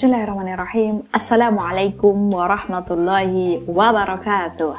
Bismillahirrahmanirrahim. Assalamualaikum warahmatullahi wabarakatuh.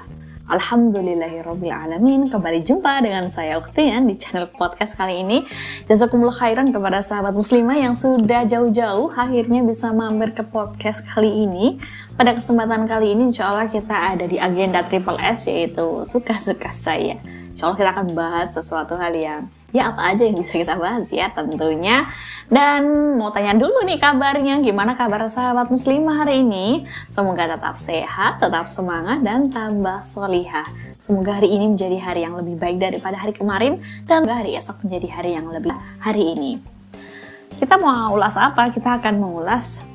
Alhamdulillahirrahmanirrahim Kembali jumpa dengan saya Uktian di channel podcast kali ini Jazakumullah khairan kepada sahabat muslimah yang sudah jauh-jauh Akhirnya bisa mampir ke podcast kali ini Pada kesempatan kali ini insya Allah kita ada di agenda Triple S Yaitu suka-suka saya Insya Allah kita akan bahas sesuatu hal yang ya apa aja yang bisa kita bahas ya tentunya. Dan mau tanya dulu nih kabarnya, gimana kabar sahabat muslimah hari ini? Semoga tetap sehat, tetap semangat, dan tambah solihah. Semoga hari ini menjadi hari yang lebih baik daripada hari kemarin, dan hari esok menjadi hari yang lebih hari ini. Kita mau ulas apa? Kita akan mengulas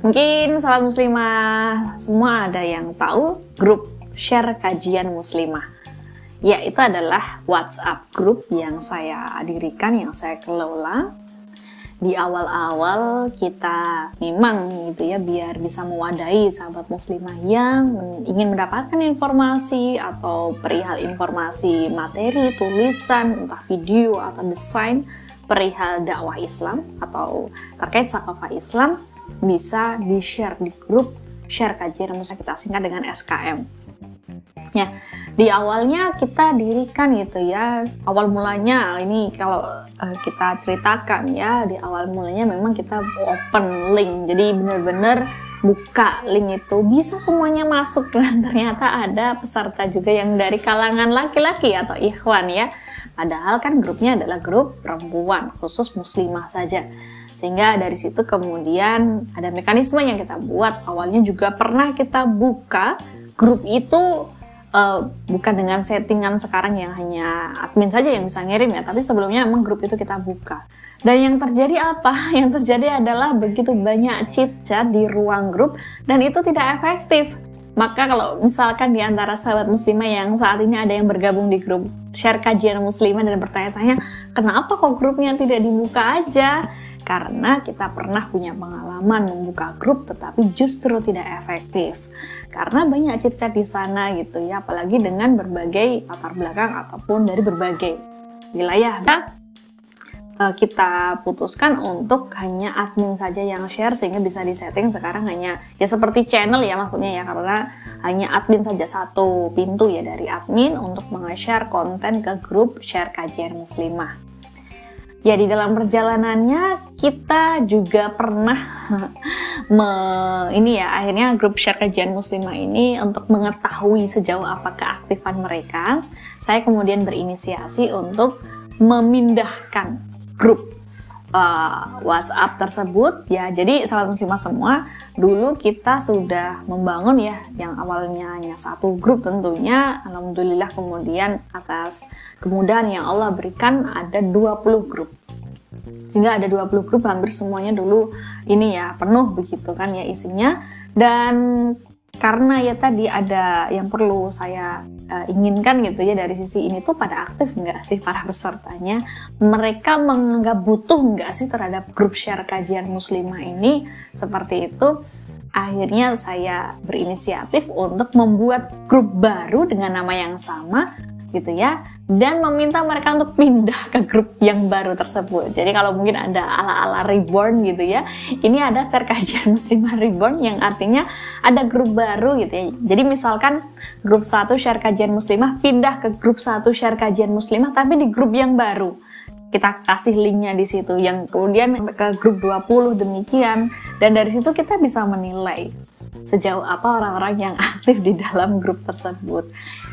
Mungkin sahabat muslimah semua ada yang tahu grup share kajian muslimah ya itu adalah WhatsApp group yang saya dirikan, yang saya kelola. Di awal-awal kita memang gitu ya biar bisa mewadahi sahabat muslimah yang ingin mendapatkan informasi atau perihal informasi materi, tulisan, entah video atau desain perihal dakwah Islam atau terkait sakafah Islam bisa di-share di grup share kajian kita singkat dengan SKM. Ya, di awalnya kita dirikan gitu ya. Awal mulanya ini kalau uh, kita ceritakan ya, di awal mulanya memang kita open link. Jadi benar-benar buka link itu bisa semuanya masuk dan ternyata ada peserta juga yang dari kalangan laki-laki atau ikhwan ya. Padahal kan grupnya adalah grup perempuan, khusus muslimah saja. Sehingga dari situ kemudian ada mekanisme yang kita buat. Awalnya juga pernah kita buka grup itu uh, bukan dengan settingan sekarang yang hanya admin saja yang bisa ngirim ya, tapi sebelumnya emang grup itu kita buka. Dan yang terjadi apa? Yang terjadi adalah begitu banyak chit chat di ruang grup dan itu tidak efektif. Maka kalau misalkan di antara sahabat muslimah yang saat ini ada yang bergabung di grup share kajian muslimah dan bertanya-tanya, kenapa kok grupnya tidak dibuka aja? Karena kita pernah punya pengalaman membuka grup tetapi justru tidak efektif. Karena banyak chat-chat di sana gitu ya apalagi dengan berbagai latar belakang ataupun dari berbagai wilayah nah, kita putuskan untuk hanya admin saja yang share sehingga bisa disetting sekarang hanya ya seperti channel ya maksudnya ya karena hanya admin saja satu pintu ya dari admin untuk meng-share konten ke grup share kajian muslimah ya di dalam perjalanannya kita juga pernah me, ini ya akhirnya grup share kajian muslimah ini untuk mengetahui sejauh apa keaktifan mereka. Saya kemudian berinisiasi untuk memindahkan grup uh, WhatsApp tersebut. Ya jadi sahabat muslimah semua. Dulu kita sudah membangun ya yang awalnya hanya satu grup tentunya. Alhamdulillah kemudian atas kemudahan yang Allah berikan ada 20 grup. Sehingga ada 20 grup hampir semuanya dulu ini ya penuh begitu kan ya isinya. Dan karena ya tadi ada yang perlu saya uh, inginkan gitu ya dari sisi ini tuh pada aktif nggak sih para pesertanya? Mereka menganggap butuh nggak sih terhadap grup share kajian muslimah ini? Seperti itu akhirnya saya berinisiatif untuk membuat grup baru dengan nama yang sama gitu ya dan meminta mereka untuk pindah ke grup yang baru tersebut. Jadi kalau mungkin ada ala-ala reborn gitu ya, ini ada share kajian muslimah reborn yang artinya ada grup baru gitu ya. Jadi misalkan grup satu share kajian muslimah pindah ke grup satu share kajian muslimah tapi di grup yang baru. Kita kasih linknya di situ yang kemudian ke grup 20 demikian dan dari situ kita bisa menilai sejauh apa orang-orang yang aktif di dalam grup tersebut.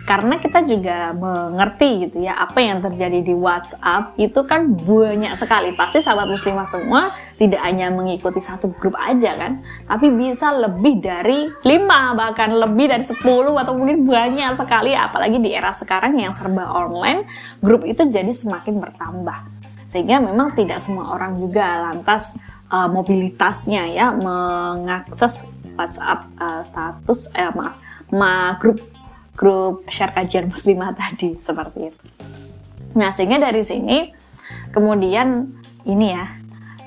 Karena kita juga mengerti gitu ya apa yang terjadi di WhatsApp itu kan banyak sekali. Pasti sahabat muslimah semua tidak hanya mengikuti satu grup aja kan, tapi bisa lebih dari lima bahkan lebih dari 10 atau mungkin banyak sekali apalagi di era sekarang yang serba online, grup itu jadi semakin bertambah. Sehingga memang tidak semua orang juga lantas uh, mobilitasnya ya mengakses WhatsApp uh, status eh maaf ma grup grup share kajian muslimah tadi seperti itu. Nah sehingga dari sini kemudian ini ya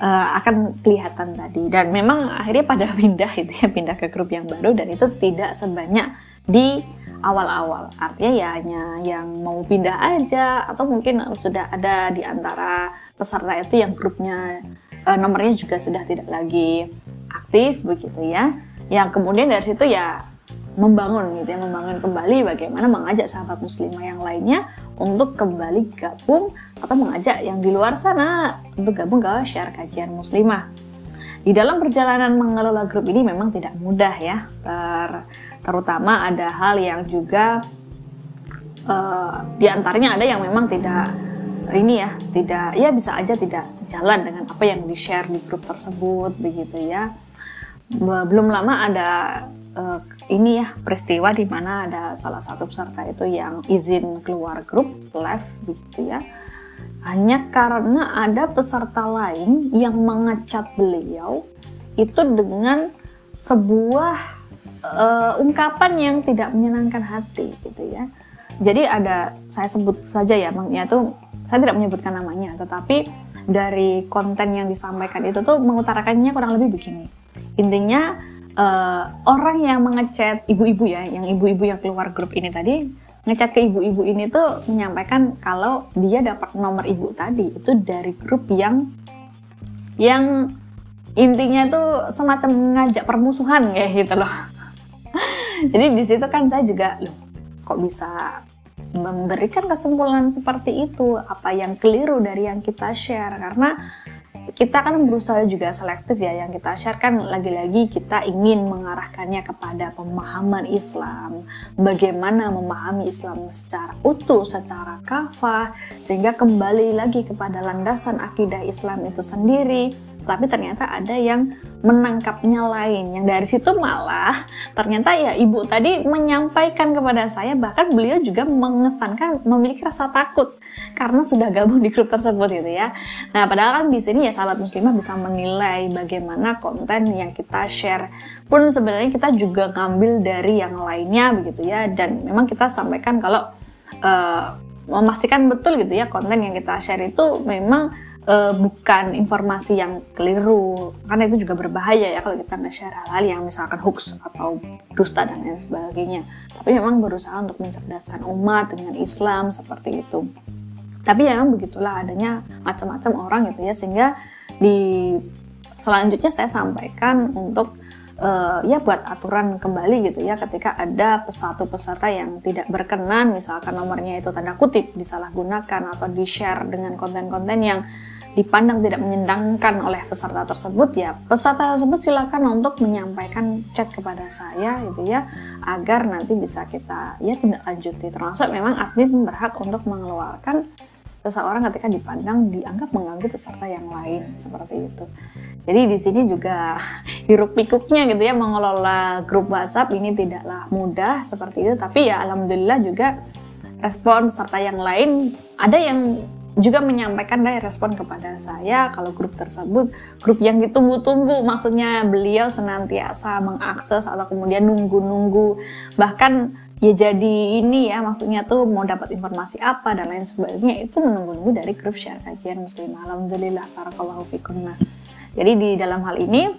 uh, akan kelihatan tadi dan memang akhirnya pada pindah itu ya pindah ke grup yang baru dan itu tidak sebanyak di awal-awal artinya ya hanya yang mau pindah aja atau mungkin sudah ada di antara peserta itu yang grupnya uh, nomornya juga sudah tidak lagi aktif begitu ya. Yang kemudian dari situ ya membangun gitu ya, membangun kembali bagaimana mengajak sahabat muslimah yang lainnya untuk kembali gabung atau mengajak yang di luar sana untuk gabung ke share kajian muslimah. Di dalam perjalanan mengelola grup ini memang tidak mudah ya, ter, terutama ada hal yang juga uh, di antaranya ada yang memang tidak ini ya, tidak ya bisa aja tidak sejalan dengan apa yang di share di grup tersebut begitu ya. Belum lama ada uh, ini ya peristiwa di mana ada salah satu peserta itu yang izin keluar grup live begitu ya hanya karena ada peserta lain yang mengecat beliau itu dengan sebuah uh, ungkapan yang tidak menyenangkan hati gitu ya. Jadi ada saya sebut saja ya, maknya itu saya tidak menyebutkan namanya, tetapi dari konten yang disampaikan itu tuh mengutarakannya kurang lebih begini. Intinya uh, orang yang mengecat ibu-ibu ya, yang ibu-ibu yang keluar grup ini tadi ngechat ke ibu-ibu ini tuh menyampaikan kalau dia dapat nomor ibu tadi itu dari grup yang yang intinya tuh semacam ngajak permusuhan kayak gitu loh. Jadi di situ kan saya juga loh kok bisa memberikan kesimpulan seperti itu apa yang keliru dari yang kita share karena kita kan berusaha juga selektif ya yang kita share kan lagi-lagi kita ingin mengarahkannya kepada pemahaman Islam. Bagaimana memahami Islam secara utuh secara kafah sehingga kembali lagi kepada landasan akidah Islam itu sendiri tapi ternyata ada yang menangkapnya lain. Yang dari situ malah ternyata ya ibu tadi menyampaikan kepada saya bahkan beliau juga mengesankan memiliki rasa takut karena sudah gabung di grup tersebut gitu ya. Nah padahal kan di sini ya sahabat muslimah bisa menilai bagaimana konten yang kita share pun sebenarnya kita juga ngambil dari yang lainnya begitu ya. Dan memang kita sampaikan kalau uh, memastikan betul gitu ya konten yang kita share itu memang uh, bukan informasi yang keliru. Karena itu juga berbahaya ya kalau kita nge-share hal-hal yang misalkan hoax atau dusta dan lain sebagainya. Tapi memang berusaha untuk mencerdaskan umat dengan Islam seperti itu. Tapi ya memang begitulah adanya macam-macam orang gitu ya. Sehingga di selanjutnya saya sampaikan untuk uh, ya buat aturan kembali gitu ya ketika ada satu peserta yang tidak berkenan misalkan nomornya itu tanda kutip disalahgunakan atau di share dengan konten-konten yang dipandang tidak menyenangkan oleh peserta tersebut ya peserta tersebut silakan untuk menyampaikan chat kepada saya gitu ya agar nanti bisa kita ya tindak lanjuti. Termasuk memang admin berhak untuk mengeluarkan seseorang ketika dipandang dianggap mengganggu peserta yang lain seperti itu. Jadi di sini juga hiruk pikuknya gitu ya mengelola grup WhatsApp ini tidaklah mudah seperti itu. Tapi ya alhamdulillah juga respon peserta yang lain ada yang juga menyampaikan dari respon kepada saya kalau grup tersebut grup yang ditunggu-tunggu maksudnya beliau senantiasa mengakses atau kemudian nunggu-nunggu. Bahkan ya jadi ini ya maksudnya tuh mau dapat informasi apa dan lain sebagainya itu menunggu-nunggu dari grup share kajian muslim alhamdulillah para kalau fikunna jadi di dalam hal ini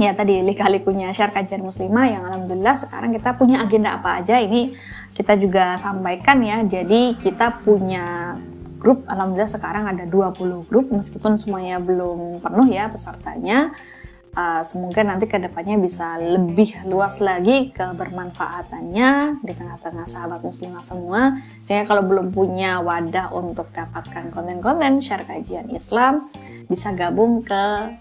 ya tadi lika-likunya share kajian muslimah yang alhamdulillah sekarang kita punya agenda apa aja ini kita juga sampaikan ya jadi kita punya grup. Alhamdulillah sekarang ada 20 grup meskipun semuanya belum penuh ya pesertanya. Uh, semoga nanti ke depannya bisa lebih luas lagi kebermanfaatannya di tengah-tengah sahabat muslimah semua. Sehingga kalau belum punya wadah untuk dapatkan konten-konten share kajian Islam bisa gabung ke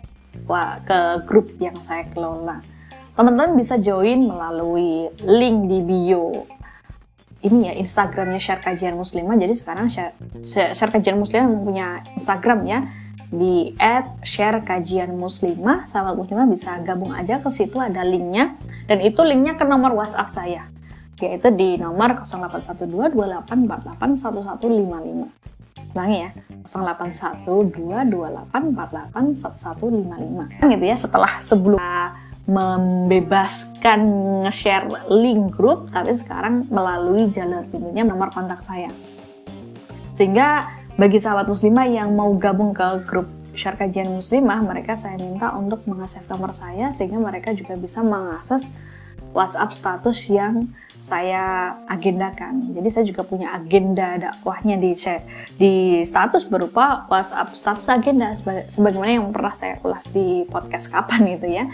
ke grup yang saya kelola. Teman-teman bisa join melalui link di bio. Ini ya Instagramnya share kajian muslimah. Jadi sekarang share, share kajian muslimah punya Instagram ya di share kajian muslimah sahabat muslimah bisa gabung aja. Ke situ ada linknya. Dan itu linknya ke nomor WhatsApp saya. Yaitu di nomor 081228481155 ulangi ya 081228481155 gitu ya setelah sebelum membebaskan nge-share link grup tapi sekarang melalui jalur pintunya nomor kontak saya. Sehingga bagi sahabat muslimah yang mau gabung ke grup share kajian muslimah mereka saya minta untuk mengasih nomor saya sehingga mereka juga bisa mengakses WhatsApp status yang saya agendakan. Jadi saya juga punya agenda dakwahnya di di status berupa WhatsApp status agenda sebagaimana yang pernah saya ulas di podcast kapan gitu ya.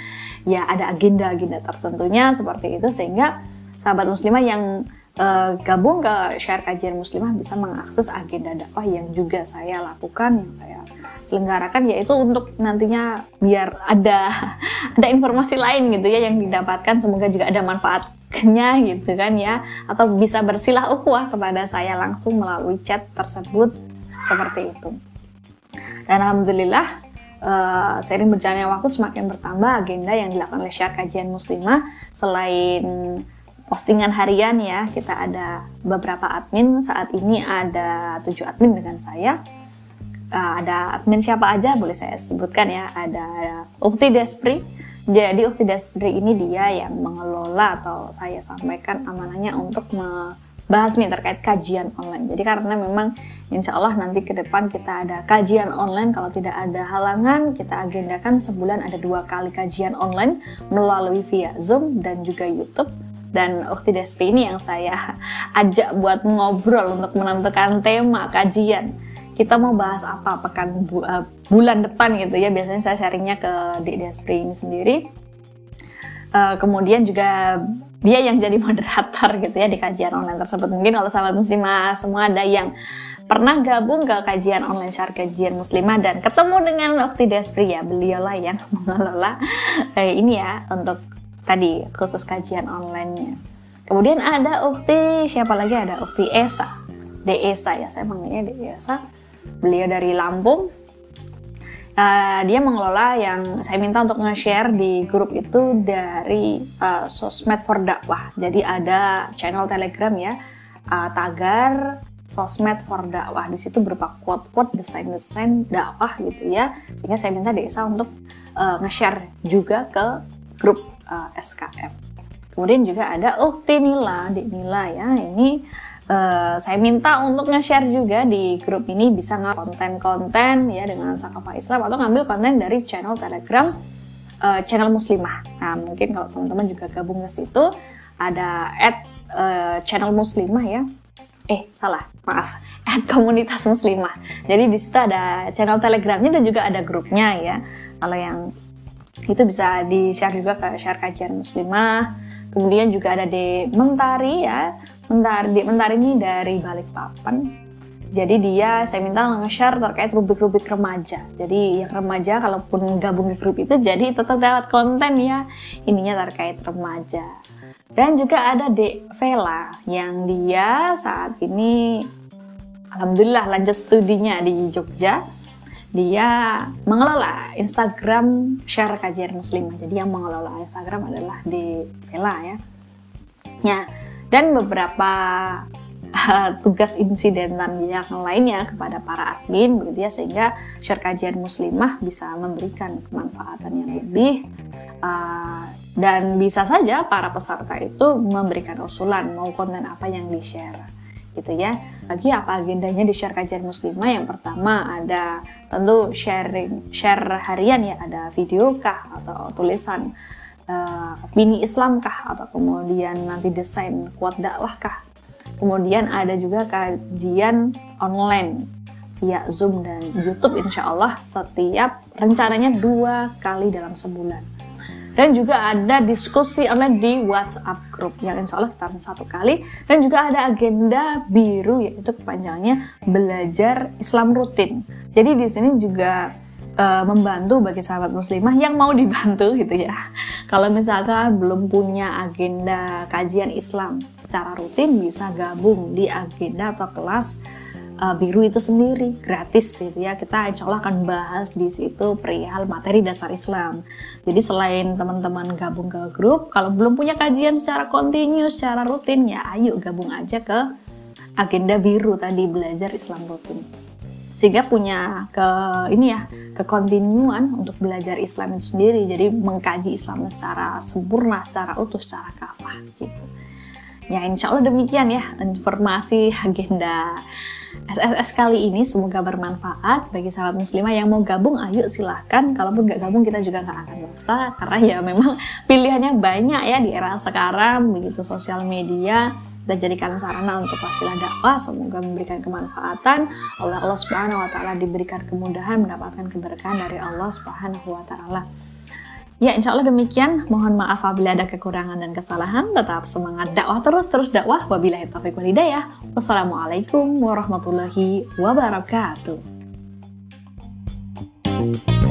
Ya ada agenda-agenda tertentunya seperti itu sehingga sahabat muslimah yang uh, gabung ke share kajian muslimah bisa mengakses agenda dakwah yang juga saya lakukan yang saya selenggarakan yaitu untuk nantinya biar ada ada informasi lain gitu ya yang didapatkan. Semoga juga ada manfaatnya gitu kan ya. Atau bisa bersilah ukhuwah kepada saya langsung melalui chat tersebut. Seperti itu. Dan alhamdulillah uh, seiring berjalannya waktu semakin bertambah agenda yang dilakukan oleh share kajian muslimah selain postingan harian ya. Kita ada beberapa admin. Saat ini ada tujuh admin dengan saya. Uh, ada admin siapa aja boleh saya sebutkan ya. Ada Ukti Despri. Jadi Ukti Despri ini dia yang mengelola atau saya sampaikan amanahnya untuk membahas nih terkait kajian online. Jadi karena memang insya Allah nanti ke depan kita ada kajian online. Kalau tidak ada halangan kita agendakan sebulan ada dua kali kajian online melalui via Zoom dan juga YouTube dan Ukti Despi ini yang saya ajak buat ngobrol untuk menentukan tema kajian. Kita mau bahas apa pekan bu uh, bulan depan gitu ya. Biasanya saya sharingnya ke Dik Despri ini sendiri. Uh, kemudian juga dia yang jadi moderator gitu ya di kajian online tersebut. Mungkin kalau sahabat muslimah semua ada yang pernah gabung ke kajian online syar kajian muslimah dan ketemu dengan Ukti Despri ya beliaulah yang mengelola eh, ini ya untuk tadi khusus kajian online-nya. Kemudian ada Ukti, siapa lagi ada Ukti Esa. De Esa ya, saya manggilnya De Esa. Beliau dari Lampung. Uh, dia mengelola yang saya minta untuk nge-share di grup itu dari uh, sosmed for dakwah. Jadi ada channel Telegram ya, uh, tagar sosmed for dakwah. Di situ berupa quote-quote, desain-desain dakwah gitu ya. Sehingga saya minta Desa untuk uh, nge-share juga ke grup uh, eh, SKM. Kemudian juga ada Ukti Nila, di Nila ya. Ini uh, saya minta untuk nge-share juga di grup ini bisa nggak konten-konten ya dengan Sakafa Islam atau ngambil konten dari channel Telegram uh, channel Muslimah. Nah, mungkin kalau teman-teman juga gabung ke situ ada at uh, channel Muslimah ya. Eh, salah, maaf. At komunitas Muslimah. Jadi di situ ada channel Telegramnya dan juga ada grupnya ya. Kalau yang itu bisa di share juga ke share kajian muslimah. Kemudian juga ada di Mentari ya. Mentari di Mentari ini dari Balikpapan. Jadi dia saya minta nge-share terkait rubrik-rubrik remaja. Jadi yang remaja kalaupun gabung di grup itu jadi tetap dapat konten ya. Ininya terkait remaja. Dan juga ada Dek Vela yang dia saat ini Alhamdulillah lanjut studinya di Jogja dia mengelola Instagram share kajian muslimah. Jadi yang mengelola Instagram adalah di Bella ya. Ya, dan beberapa uh, tugas insidentan yang lainnya kepada para admin begitu ya sehingga share kajian muslimah bisa memberikan kemanfaatan yang lebih uh, dan bisa saja para peserta itu memberikan usulan mau konten apa yang di-share gitu ya. Lagi apa agendanya di share kajian muslimah? Yang pertama ada tentu sharing share harian ya, ada video kah atau tulisan uh, Islam kah atau kemudian nanti desain kuat dakwah kah. Kemudian ada juga kajian online via Zoom dan YouTube insya Allah setiap rencananya dua kali dalam sebulan dan juga ada diskusi online di WhatsApp group yang insya Allah kita satu kali. Dan juga ada agenda biru yaitu kepanjangannya belajar Islam rutin. Jadi di sini juga uh, membantu bagi sahabat muslimah yang mau dibantu gitu ya. Kalau misalkan belum punya agenda kajian Islam secara rutin bisa gabung di agenda atau kelas uh, biru itu sendiri gratis gitu ya. Kita insya Allah akan bahas di situ perihal materi dasar Islam. Jadi selain teman-teman gabung ke grup kalau belum punya kajian secara kontinu secara rutin ya ayo gabung aja ke agenda biru tadi belajar Islam rutin. Sehingga punya ke ini ya kekontinuan untuk belajar Islam itu sendiri. Jadi mengkaji Islam secara sempurna secara utuh secara kafah gitu. Ya insya Allah demikian ya informasi agenda SSS kali ini semoga bermanfaat bagi sahabat muslimah yang mau gabung ayo silahkan kalaupun nggak gabung kita juga nggak akan maksa karena ya memang pilihannya banyak ya di era sekarang begitu sosial media dan jadikan sarana untuk wasilah dakwah. Semoga memberikan kemanfaatan. Oleh Allah Subhanahu wa taala diberikan kemudahan mendapatkan keberkahan dari Allah Subhanahu wa taala Ya, insya Allah demikian. Mohon maaf apabila ada kekurangan dan kesalahan. Tetap semangat dakwah terus, terus dakwah. Wabillahi taufiq wal hidayah. Wassalamualaikum warahmatullahi wabarakatuh. thank you